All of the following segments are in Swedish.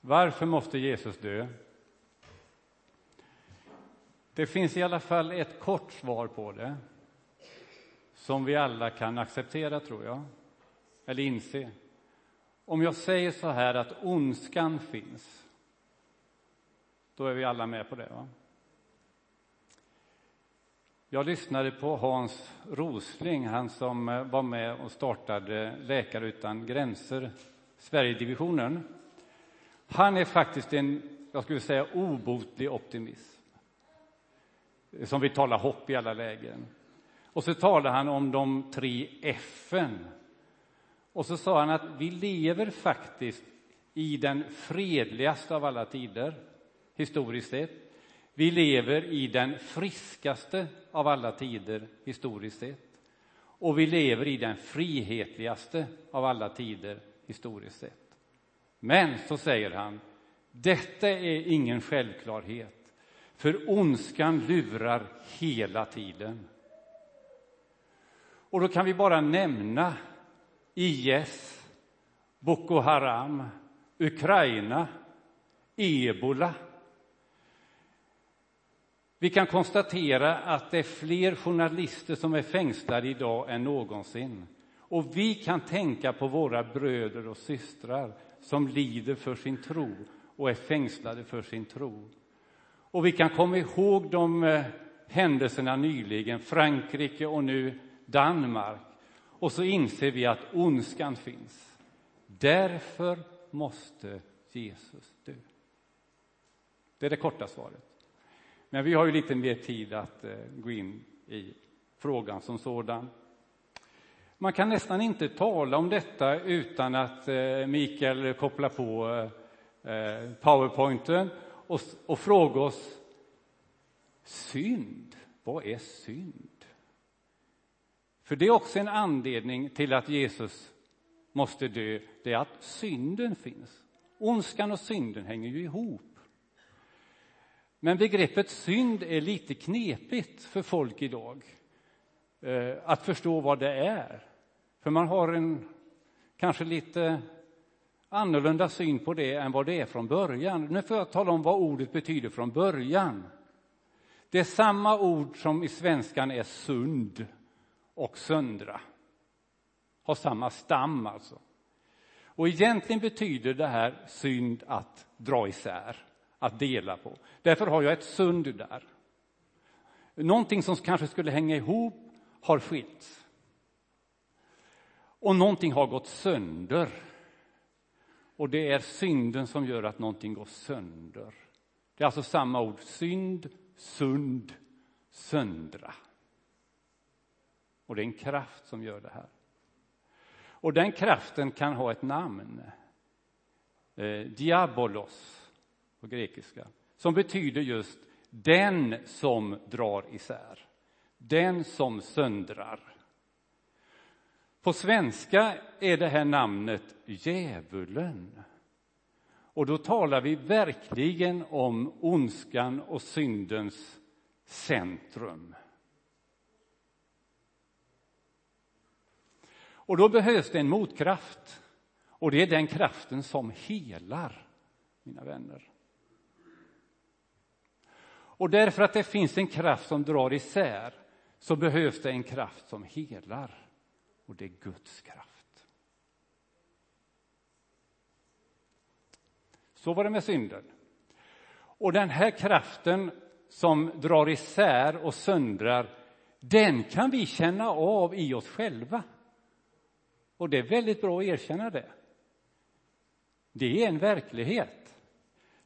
Varför måste Jesus dö? Det finns i alla fall ett kort svar på det som vi alla kan acceptera, tror jag, eller inse. Om jag säger så här att ondskan finns, då är vi alla med på det. Va? Jag lyssnade på Hans Rosling, han som eh, var med och startade Läkare utan gränser, Sverigedivisionen. Han är faktiskt en, jag skulle säga, obotlig optimism. Som vill tala hopp i alla lägen. Och så talade han om de tre F'n. Och så sa han att vi lever faktiskt i den fredligaste av alla tider, historiskt sett. Vi lever i den friskaste av alla tider, historiskt sett. Och vi lever i den frihetligaste av alla tider, historiskt sett. Men, så säger han, detta är ingen självklarhet, för ondskan lurar hela tiden. Och då kan vi bara nämna IS, Boko Haram, Ukraina, ebola. Vi kan konstatera att det är fler journalister som är fängslade idag än någonsin. Och vi kan tänka på våra bröder och systrar som lider för sin tro och är fängslade för sin tro. Och vi kan komma ihåg de eh, händelserna nyligen, Frankrike och nu Danmark. Och så inser vi att ondskan finns. Därför måste Jesus dö. Det är det korta svaret. Men vi har ju lite mer tid att eh, gå in i frågan som sådan. Man kan nästan inte tala om detta utan att eh, Mikael kopplar på eh, eh, powerpointen och, och frågar oss synd. Vad är synd? För det är också en anledning till att Jesus måste dö, det är att synden finns. Ondskan och synden hänger ju ihop. Men begreppet synd är lite knepigt för folk idag att förstå vad det är. För man har en kanske lite annorlunda syn på det än vad det är från början. Nu får jag tala om vad ordet betyder från början. Det är samma ord som i svenskan är sund och söndra. Har samma stam alltså. Och egentligen betyder det här synd att dra isär, att dela på. Därför har jag ett sund där. Någonting som kanske skulle hänga ihop har skilts. Och någonting har gått sönder. Och det är synden som gör att någonting går sönder. Det är alltså samma ord, synd, sund, söndra. Och det är en kraft som gör det här. Och den kraften kan ha ett namn. Eh, diabolos på grekiska. Som betyder just den som drar isär. Den som söndrar. På svenska är det här namnet djävulen. Och då talar vi verkligen om ondskan och syndens centrum. Och då behövs det en motkraft. Och det är den kraften som helar, mina vänner. Och därför att det finns en kraft som drar isär så behövs det en kraft som helar. Och det är Guds kraft. Så var det med synden. Och den här kraften som drar isär och söndrar, den kan vi känna av i oss själva. Och det är väldigt bra att erkänna det. Det är en verklighet.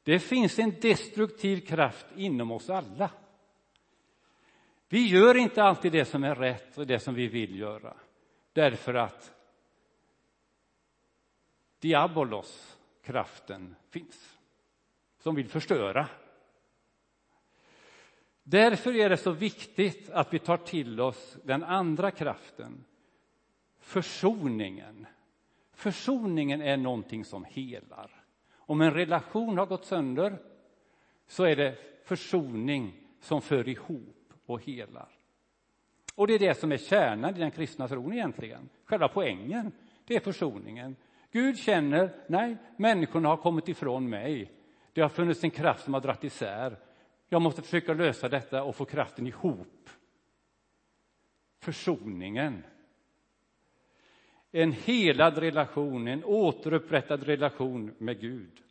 Det finns en destruktiv kraft inom oss alla. Vi gör inte alltid det som är rätt och det som vi vill göra därför att diabolos, kraften, finns som vill förstöra. Därför är det så viktigt att vi tar till oss den andra kraften försoningen. Försoningen är någonting som helar. Om en relation har gått sönder så är det försoning som för ihop och helar. Och det är det som är kärnan i den kristna tron egentligen. Själva poängen, det är försoningen. Gud känner, nej, människorna har kommit ifrån mig. Det har funnits en kraft som har dratt isär. Jag måste försöka lösa detta och få kraften ihop. Försoningen. En helad relation, en återupprättad relation med Gud.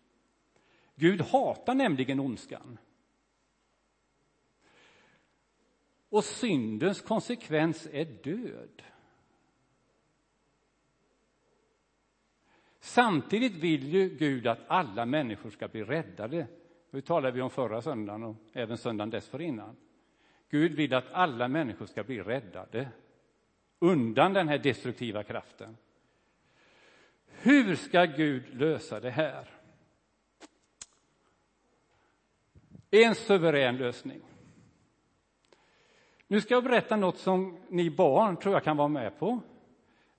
Gud hatar nämligen ondskan. Och syndens konsekvens är död. Samtidigt vill ju Gud att alla människor ska bli räddade. Det talade vi om förra söndagen och även söndagen dessförinnan. Gud vill att alla människor ska bli räddade undan den här destruktiva kraften. Hur ska Gud lösa det här? En suverän lösning. Nu ska jag berätta något som ni barn tror jag kan vara med på.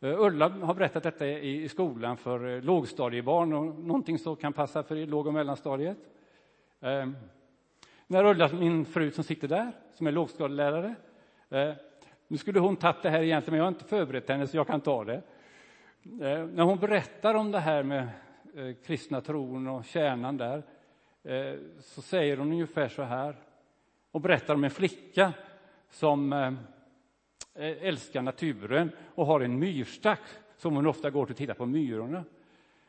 Eh, Ulla har berättat detta i skolan för eh, lågstadiebarn och någonting som kan passa för låg och mellanstadiet. Ehm, när Ulla, min fru som sitter där, som är lågstadielärare, eh, nu skulle hon tagit det här egentligen, men jag har inte förberett henne så jag kan ta det. När hon berättar om det här med kristna tron och kärnan där, så säger hon ungefär så här, och berättar om en flicka som eh, eh, älskar naturen och har en myrstack som hon ofta går till och tittar på myrorna.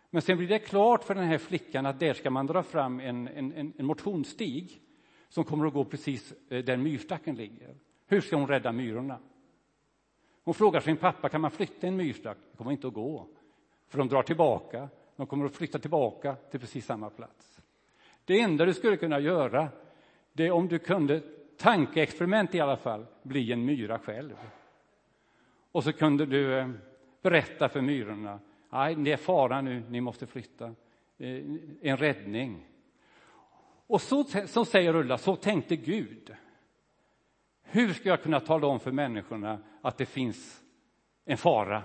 Men sen blir det klart för den här flickan att där ska man dra fram en, en, en motionsstig som kommer att gå precis eh, där myrstacken ligger. Hur ska hon rädda myrorna? Hon frågar sin pappa, kan man flytta en myrstack? Det kommer inte att gå, för de drar tillbaka. De kommer att flytta tillbaka till precis samma plats. Det enda du skulle kunna göra, det är om du kunde tankeexperiment i alla fall, bli en myra själv. Och så kunde du eh, berätta för myrorna, nej, det är fara nu, ni måste flytta. Eh, en räddning. Och så, så säger Ulla, så tänkte Gud. Hur ska jag kunna tala om för människorna att det finns en fara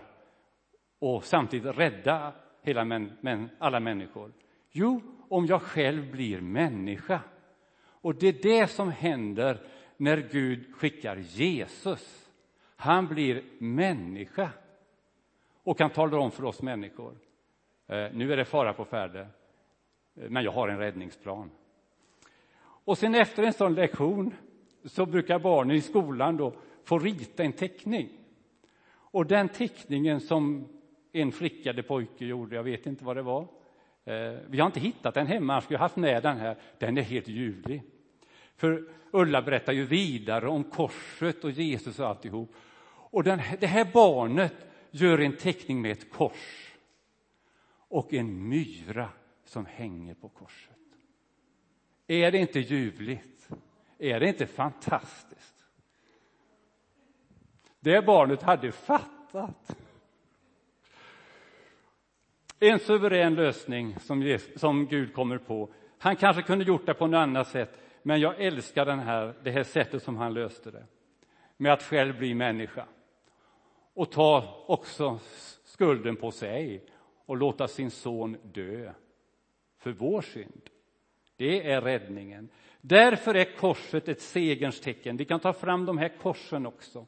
och samtidigt rädda hela män, män, alla människor? Jo, om jag själv blir människa. Och det är det som händer när Gud skickar Jesus. Han blir människa och kan tala om för oss människor. Eh, nu är det fara på färde, eh, men jag har en räddningsplan. Och sen efter en sån lektion så brukar barnen i skolan då få rita en teckning. Och den teckningen som en flicka eller pojke gjorde, jag vet inte vad det var, Eh, vi har inte hittat den hemma, annars skulle jag haft med den här. Den är helt ljuvlig. För Ulla berättar ju vidare om korset och Jesus och alltihop. Och den, det här barnet gör en teckning med ett kors och en myra som hänger på korset. Är det inte ljuvligt? Är det inte fantastiskt? Det barnet hade fattat en suverän lösning som, som Gud kommer på. Han kanske kunde gjort det på något annat sätt, men jag älskar den här, det här sättet som han löste det. Med att själv bli människa. Och ta också skulden på sig och låta sin son dö för vår synd. Det är räddningen. Därför är korset ett segerns tecken. Vi kan ta fram de här korsen också,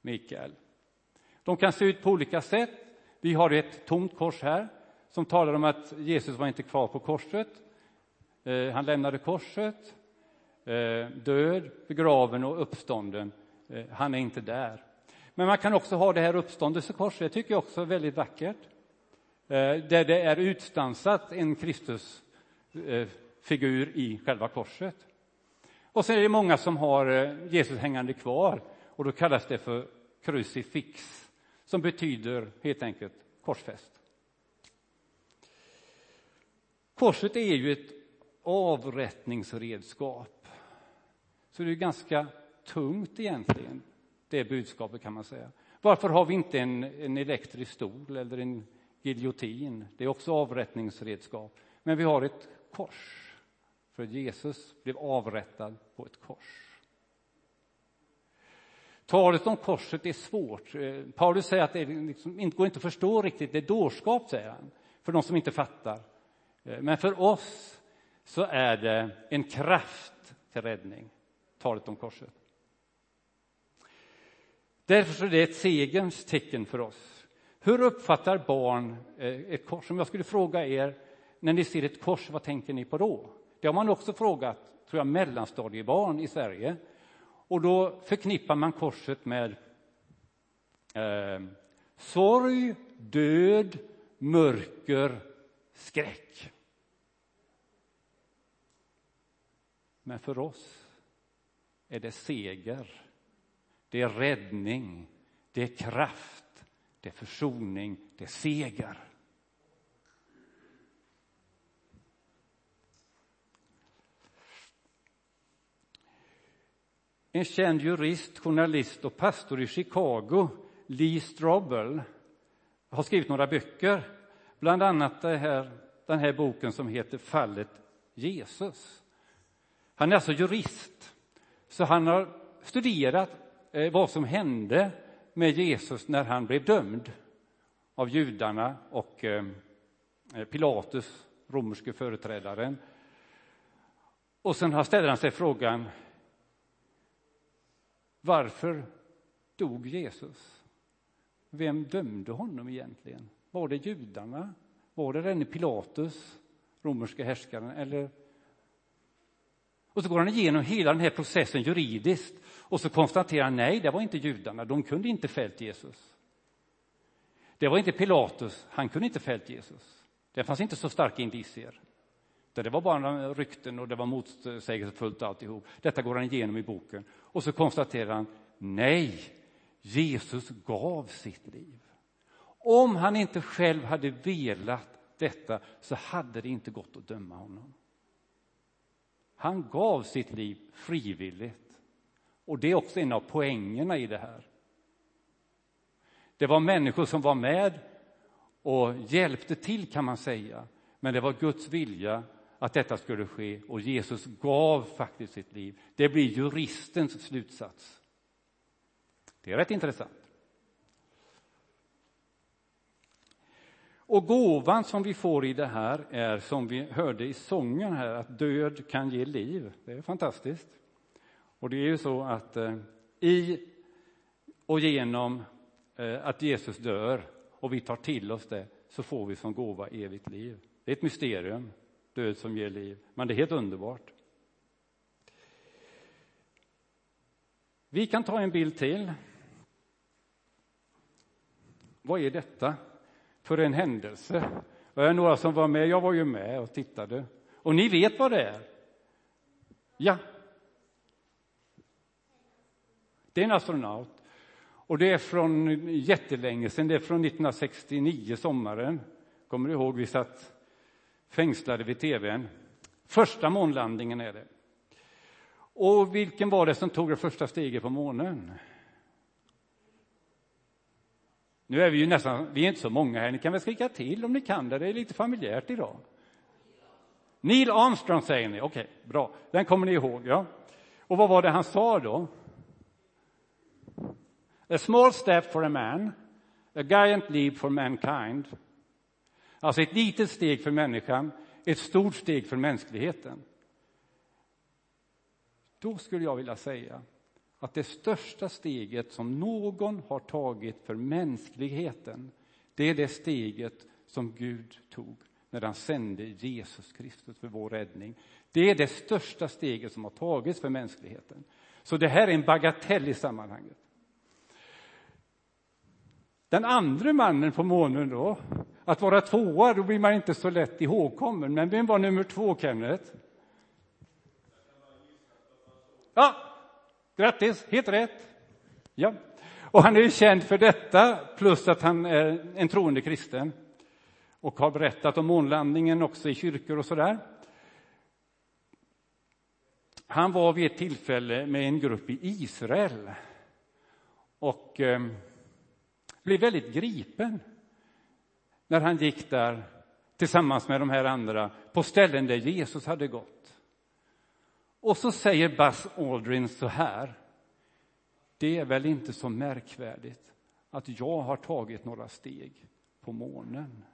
Mikael. De kan se ut på olika sätt. Vi har ett tomt kors här som talar om att Jesus var inte kvar på korset. Eh, han lämnade korset, eh, död, begraven och uppstånden. Eh, han är inte där. Men man kan också ha det här uppståndelsekorset, det tycker jag också är väldigt vackert. Där det är utstansat en Kristusfigur i själva korset. Och sen är det många som har Jesus hängande kvar och då kallas det för krucifix som betyder helt enkelt korsfäst. Korset är ju ett avrättningsredskap. Så det är ganska tungt egentligen, det budskapet kan man säga. Varför har vi inte en, en elektrisk stol eller en giljotin? Det är också avrättningsredskap. Men vi har ett kors, för Jesus blev avrättad på ett kors. Talet om korset är svårt. Eh, Paulus säger att det liksom inte går inte att förstå riktigt, det är dårskap, säger han, för de som inte fattar. Eh, men för oss så är det en kraft till räddning, talet om korset. Därför är det ett segerns tecken för oss. Hur uppfattar barn eh, ett kors? Om jag skulle fråga er, när ni ser ett kors, vad tänker ni på då? Det har man också frågat, tror jag, mellanstadiebarn i Sverige. Och då förknippar man korset med eh, sorg, död, mörker, skräck. Men för oss är det seger, det är räddning, det är kraft, det är försoning, det är seger. En känd jurist, journalist och pastor i Chicago, Lee Strobel, har skrivit några böcker, bland annat här, den här boken som heter Fallet Jesus. Han är alltså jurist, så han har studerat eh, vad som hände med Jesus när han blev dömd av judarna och eh, eh, Pilatus, romerske företrädaren. Och sen ställer han sig frågan varför dog Jesus? Vem dömde honom egentligen? Var det judarna? Var det denne Pilatus, romerska härskaren? Eller... Och så går han igenom hela den här processen juridiskt och så konstaterar han nej, det var inte judarna, de kunde inte fällt Jesus. Det var inte Pilatus, han kunde inte fällt Jesus. Det fanns inte så starka indicier. Det var bara rykten och det var motsägelsefullt alltihop. Detta går han igenom i boken. Och så konstaterar han, nej, Jesus gav sitt liv. Om han inte själv hade velat detta så hade det inte gått att döma honom. Han gav sitt liv frivilligt. Och det är också en av poängerna i det här. Det var människor som var med och hjälpte till kan man säga. Men det var Guds vilja att detta skulle ske och Jesus gav faktiskt sitt liv. Det blir juristens slutsats. Det är rätt intressant. Och gåvan som vi får i det här är som vi hörde i sången här att död kan ge liv. Det är fantastiskt. Och det är ju så att eh, i och genom eh, att Jesus dör och vi tar till oss det så får vi som gåva evigt liv. Det är ett mysterium död som ger liv. Men det är helt underbart. Vi kan ta en bild till. Vad är detta för en händelse? Det är några som var med, jag var ju med och tittade. Och ni vet vad det är? Ja. Det är en astronaut. Och det är från jättelänge sedan, det är från 1969, sommaren. Kommer du ihåg? Vi satt fängslade vid tvn. Första månlandningen är det. Och vilken var det som tog det första steget på månen? Nu är vi ju nästan, vi är inte så många här, ni kan väl skrika till om ni kan det, det är lite familjärt idag. Neil Armstrong säger ni, okej, okay, bra, den kommer ni ihåg, ja. Och vad var det han sa då? A small step for a man, a giant leap for mankind. Alltså ett litet steg för människan, ett stort steg för mänskligheten. Då skulle jag vilja säga att det största steget som någon har tagit för mänskligheten, det är det steget som Gud tog när han sände Jesus Kristus för vår räddning. Det är det största steget som har tagits för mänskligheten. Så det här är en bagatell i sammanhanget. Den andra mannen på månen då, att vara tvåa, då blir man inte så lätt ihågkommen. Men vem var nummer två, Kenneth? Ja, grattis, helt rätt. Ja. Och han är ju känd för detta, plus att han är en troende kristen och har berättat om månlandningen också i kyrkor och så där. Han var vid ett tillfälle med en grupp i Israel och ehm, blev väldigt gripen när han gick där tillsammans med de här andra på ställen där Jesus hade gått. Och så säger Buzz Aldrin så här. Det är väl inte så märkvärdigt att jag har tagit några steg på månen.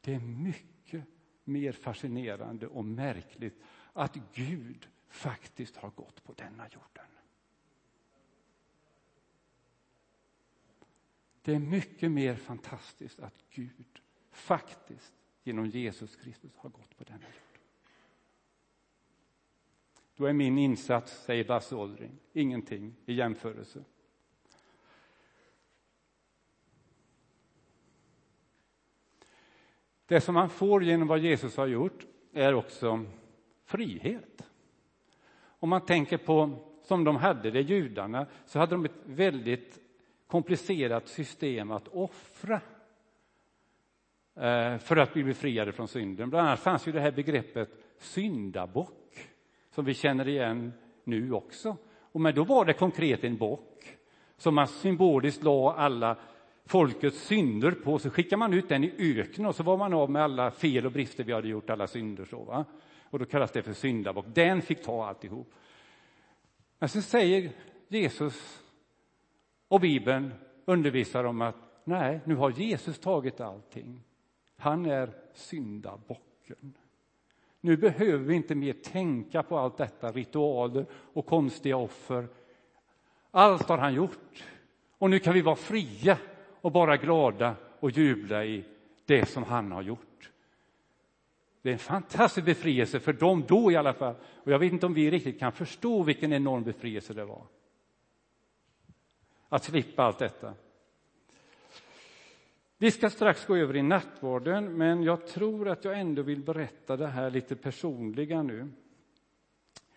Det är mycket mer fascinerande och märkligt att Gud faktiskt har gått på denna jorden. Det är mycket mer fantastiskt att Gud faktiskt genom Jesus Kristus har gått på denna jord. Då är min insats, säger Basse Åldring, ingenting i jämförelse. Det som man får genom vad Jesus har gjort är också frihet. Om man tänker på som de hade det, judarna, så hade de ett väldigt komplicerat system att offra eh, för att bli befriade från synden. Bland annat fanns ju det här begreppet syndabock som vi känner igen nu också. Och men då var det konkret en bock som man symboliskt la alla folkets synder på, så skickade man ut den i öknen och så var man av med alla fel och brister vi hade gjort, alla synder. Så, va? Och då kallas det för syndabock. Den fick ta alltihop. Men så säger Jesus och Bibeln undervisar om att nej, nu har Jesus tagit allting. Han är syndabocken. Nu behöver vi inte mer tänka på allt detta, ritualer och konstiga offer. Allt har han gjort. Och nu kan vi vara fria och bara glada och jubla i det som han har gjort. Det är en fantastisk befrielse för dem då i alla fall. Och jag vet inte om vi riktigt kan förstå vilken enorm befrielse det var. Att slippa allt detta. Vi ska strax gå över i nattvarden, men jag tror att jag ändå vill berätta det här lite personliga nu.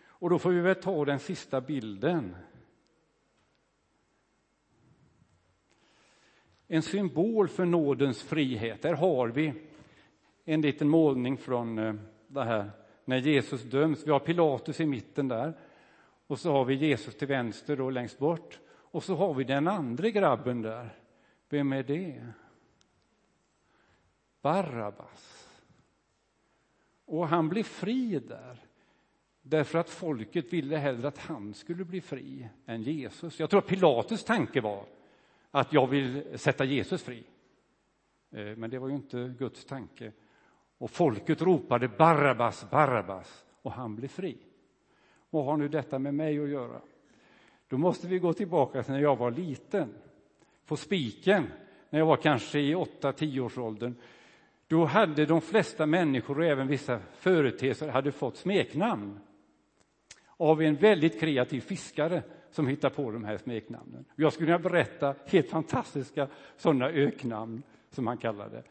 Och då får vi väl ta den sista bilden. En symbol för nådens frihet. Där har vi en liten målning från eh, det här när Jesus döms. Vi har Pilatus i mitten där och så har vi Jesus till vänster då längst bort och så har vi den andra grabben där. Vem är det? Barabbas. Och han blev fri där därför att folket ville hellre att han skulle bli fri än Jesus. Jag tror att Pilatus tanke var att jag vill sätta Jesus fri. Eh, men det var ju inte Guds tanke. Och folket ropade Barabbas, Barabbas och han blev fri. Vad har nu detta med mig att göra? Då måste vi gå tillbaka till när jag var liten. På Spiken, när jag var kanske i 8-10 års åldern. Då hade de flesta människor och även vissa företeelser hade fått smeknamn av en väldigt kreativ fiskare som hittade på de här smeknamnen. Jag skulle kunna berätta helt fantastiska sådana öknamn som han kallade.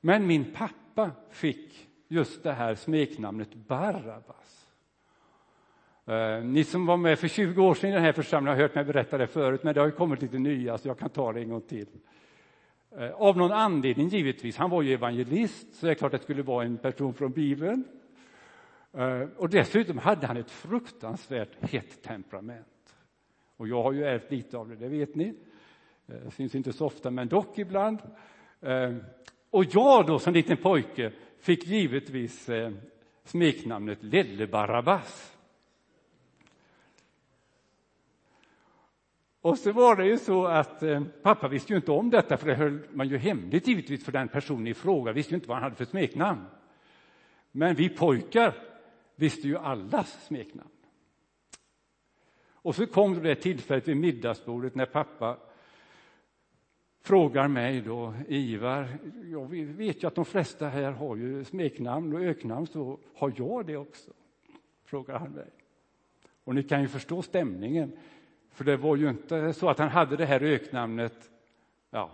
Men min pappa fick just det här smeknamnet Barabbas. Eh, ni som var med för 20 år sedan i den här församlingen har hört mig berätta det förut, men det har ju kommit lite nya, så jag kan ta det en gång till. Eh, av någon anledning, givetvis. Han var ju evangelist, så det är klart att det skulle vara en person från Bibeln. Eh, och dessutom hade han ett fruktansvärt hett temperament. Och jag har ju ärvt lite av det, det vet ni. Det syns inte så ofta, men dock ibland. Eh, och jag då som liten pojke fick givetvis eh, smeknamnet Lille-Barabbas. Och så var det ju så att eh, pappa visste ju inte om detta, för det höll man ju hemligt givetvis för den personen i fråga, visste ju inte vad han hade för smeknamn. Men vi pojkar visste ju allas smeknamn. Och så kom det tillfället vid middagsbordet när pappa frågar mig då, Ivar, jag vet ju att de flesta här har ju smeknamn och öknamn, så har jag det också? Frågar han mig. Och ni kan ju förstå stämningen. För det var ju inte så att han hade det här öknamnet ja,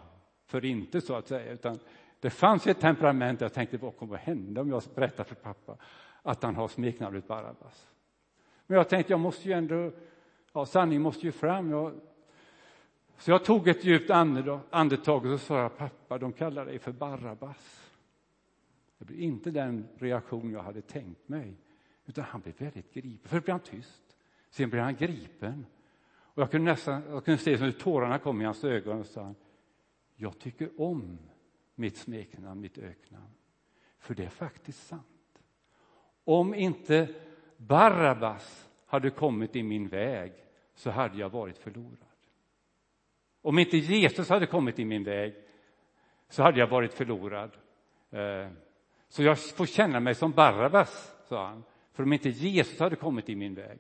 för inte så att säga, utan det fanns ett temperament. Jag tänkte, vad kommer att hända om jag berättar för pappa att han har smeknamnet Barabbas? Men jag tänkte, jag måste ju ändå, ja, sanningen måste ju fram. Jag, så jag tog ett djupt andetag och så sa jag, pappa, de kallar dig för Barabbas. Det blev inte den reaktion jag hade tänkt mig, utan han blev väldigt gripen. Först blev han tyst, sen blev han gripen. Och jag kunde nästan jag kunde se hur tårarna kom i hans ögon och sa jag tycker om mitt smeknamn, mitt öknamn. För det är faktiskt sant. Om inte Barabbas hade kommit i min väg så hade jag varit förlorad. Om inte Jesus hade kommit i min väg så hade jag varit förlorad. Eh, så jag får känna mig som Barabbas, sa han. För om inte Jesus hade kommit i min väg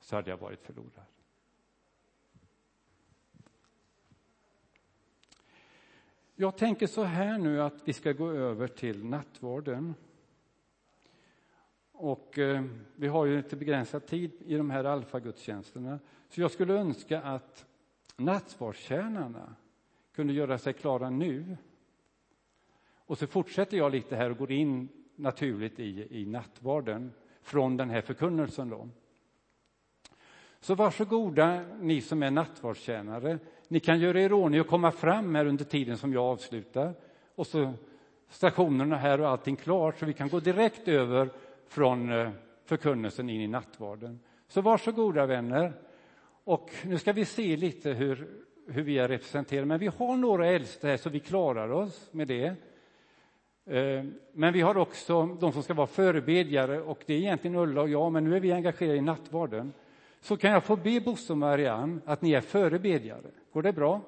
så hade jag varit förlorad. Jag tänker så här nu att vi ska gå över till nattvarden. Och eh, vi har ju lite begränsad tid i de här alfagudstjänsterna. Så jag skulle önska att nattvardstjänarna kunde göra sig klara nu. Och så fortsätter jag lite här och går in naturligt i, i nattvarden från den här förkunnelsen. Då. Så varsågoda ni som är nattvardstjänare. Ni kan göra er ordning och komma fram här under tiden som jag avslutar. Och så stationerna här och allting klart så vi kan gå direkt över från eh, förkunnelsen in i nattvarden. Så varsågoda vänner. Och nu ska vi se lite hur, hur vi är representerade. Men vi har några äldste här så vi klarar oss med det. Eh, men vi har också de som ska vara förebedjare och det är egentligen Ulla och jag, men nu är vi engagerade i nattvarden. Så kan jag få be Bosse och Marianne att ni är förebedjare. Går det bra?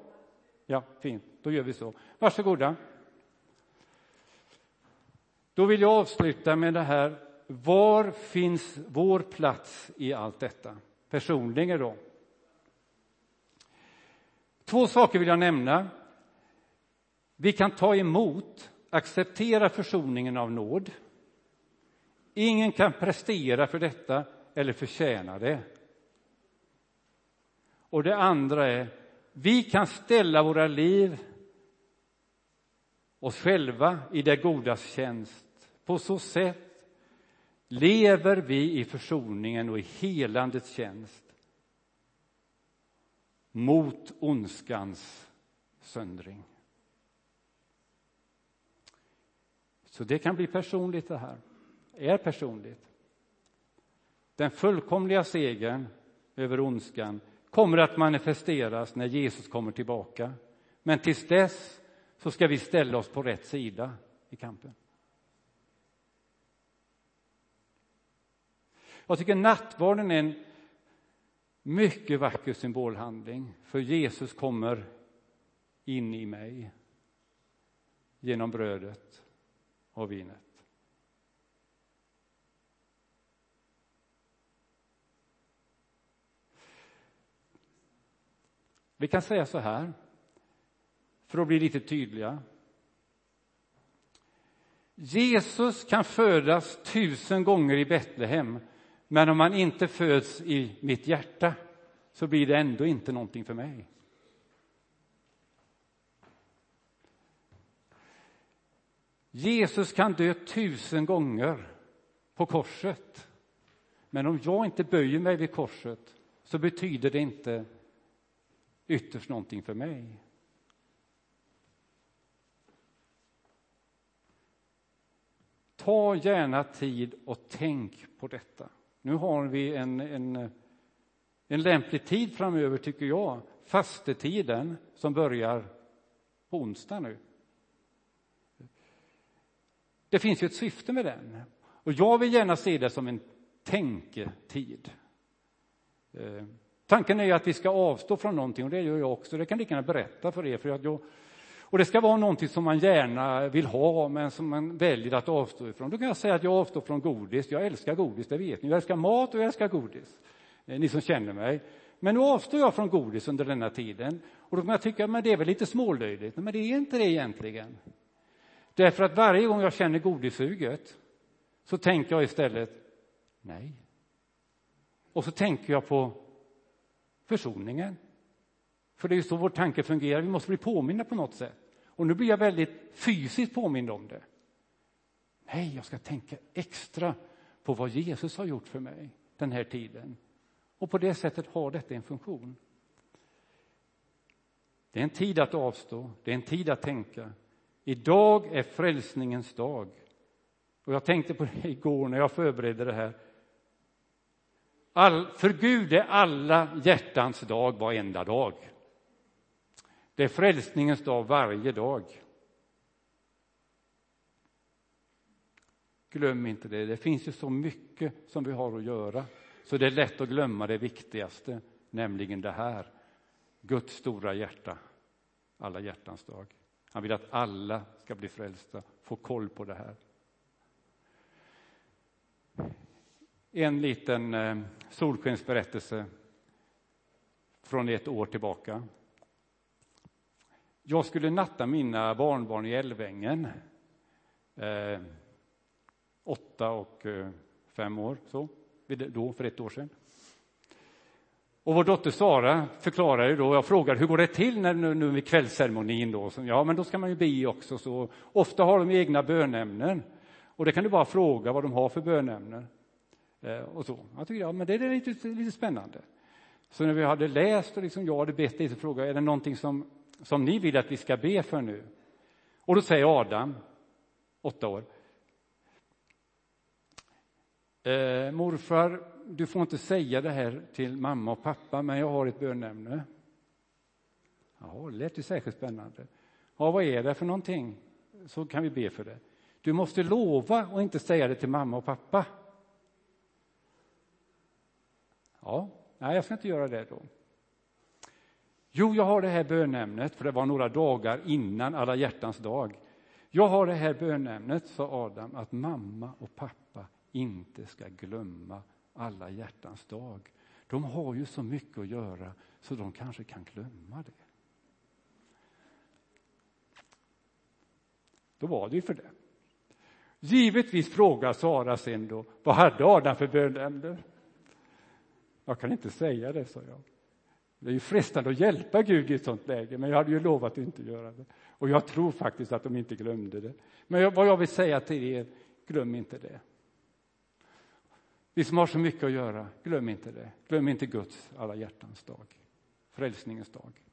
Ja, fint. Då gör vi så. Varsågoda. Då vill jag avsluta med det här. Var finns vår plats i allt detta? Personligen då. Två saker vill jag nämna. Vi kan ta emot, acceptera försoningen av nåd. Ingen kan prestera för detta eller förtjäna det. Och det andra är, vi kan ställa våra liv, oss själva, i det godas tjänst. På så sätt lever vi i försoningen och i helandets tjänst mot ondskans söndring. Så det kan bli personligt det här, är personligt. Den fullkomliga segern över ondskan kommer att manifesteras när Jesus kommer tillbaka. Men tills dess så ska vi ställa oss på rätt sida i kampen. Jag tycker nattvarden är en mycket vacker symbolhandling, för Jesus kommer in i mig genom brödet och vinet. Vi kan säga så här, för att bli lite tydliga. Jesus kan födas tusen gånger i Betlehem men om han inte föds i mitt hjärta så blir det ändå inte någonting för mig. Jesus kan dö tusen gånger på korset. Men om jag inte böjer mig vid korset så betyder det inte ytterst någonting för mig. Ta gärna tid och tänk på detta. Nu har vi en, en, en lämplig tid framöver, tycker jag. Fastetiden som börjar på onsdag nu. Det finns ju ett syfte med den. Och jag vill gärna se det som en tänketid. Eh, Tanken är att vi ska avstå från någonting och det gör jag också. Det kan lika gärna berätta för er. För att jag, och det ska vara någonting som man gärna vill ha men som man väljer att avstå ifrån. Då kan jag säga att jag avstår från godis. Jag älskar godis, det vet ni. Jag älskar mat och jag älskar godis. Eh, ni som känner mig. Men nu avstår jag från godis under denna tiden. Och då kan jag tycka, men det är väl lite smålöjligt. Men det är inte det egentligen. Därför att varje gång jag känner godissuget så tänker jag istället, nej. Och så tänker jag på försoningen. För det är ju så vår tanke fungerar, vi måste bli påminna på något sätt. Och nu blir jag väldigt fysiskt påmind om det. Nej, jag ska tänka extra på vad Jesus har gjort för mig den här tiden. Och på det sättet har detta en funktion. Det är en tid att avstå, det är en tid att tänka. Idag är frälsningens dag. Och jag tänkte på det igår när jag förberedde det här. All, för Gud är alla hjärtans dag varenda dag. Det är frälsningens dag varje dag. Glöm inte det. Det finns ju så mycket som vi har att göra så det är lätt att glömma det viktigaste, nämligen det här. Guds stora hjärta, alla hjärtans dag. Han vill att alla ska bli frälsta, få koll på det här. En liten eh, solskensberättelse från ett år tillbaka. jag skulle natta mina barnbarn i Älvängen. Eh, åtta och eh, fem år, så, då, för ett år sedan. Och vår dotter Sara förklarade då, jag frågade hur går det till när, nu, nu vid kvällsceremonin då? Så, ja, men då ska man ju be också. Så. Ofta har de egna bönämnen. Och det kan du bara fråga vad de har för bönämnen. Eh, och så. Jag tycker ja, men det är lite, lite spännande. Så när vi hade läst och liksom jag hade bett dig så frågade är det någonting som, som ni vill att vi ska be för nu? Och då säger Adam, åtta år, eh, morfar, du får inte säga det här till mamma och pappa, men jag har ett bönämne. Ja, det lät ju särskilt spännande. Ja, vad är det för någonting? Så kan vi be för det. Du måste lova att inte säga det till mamma och pappa. Ja, nej, jag ska inte göra det då. Jo, jag har det här bönämnet, för det var några dagar innan alla hjärtans dag. Jag har det här bönämnet, sa Adam, att mamma och pappa inte ska glömma alla hjärtans dag. De har ju så mycket att göra så de kanske kan glömma det. Då var det ju för det. Givetvis frågar Sara sen då, vad hade Adam för bönämne? Jag kan inte säga det, sa jag. Det är ju frestande att hjälpa Gud i ett sånt läge, men jag hade ju lovat att inte göra det. Och jag tror faktiskt att de inte glömde det. Men vad jag vill säga till er, glöm inte det. Vi som har så mycket att göra, glöm inte det. Glöm inte Guds alla hjärtans dag, frälsningens dag.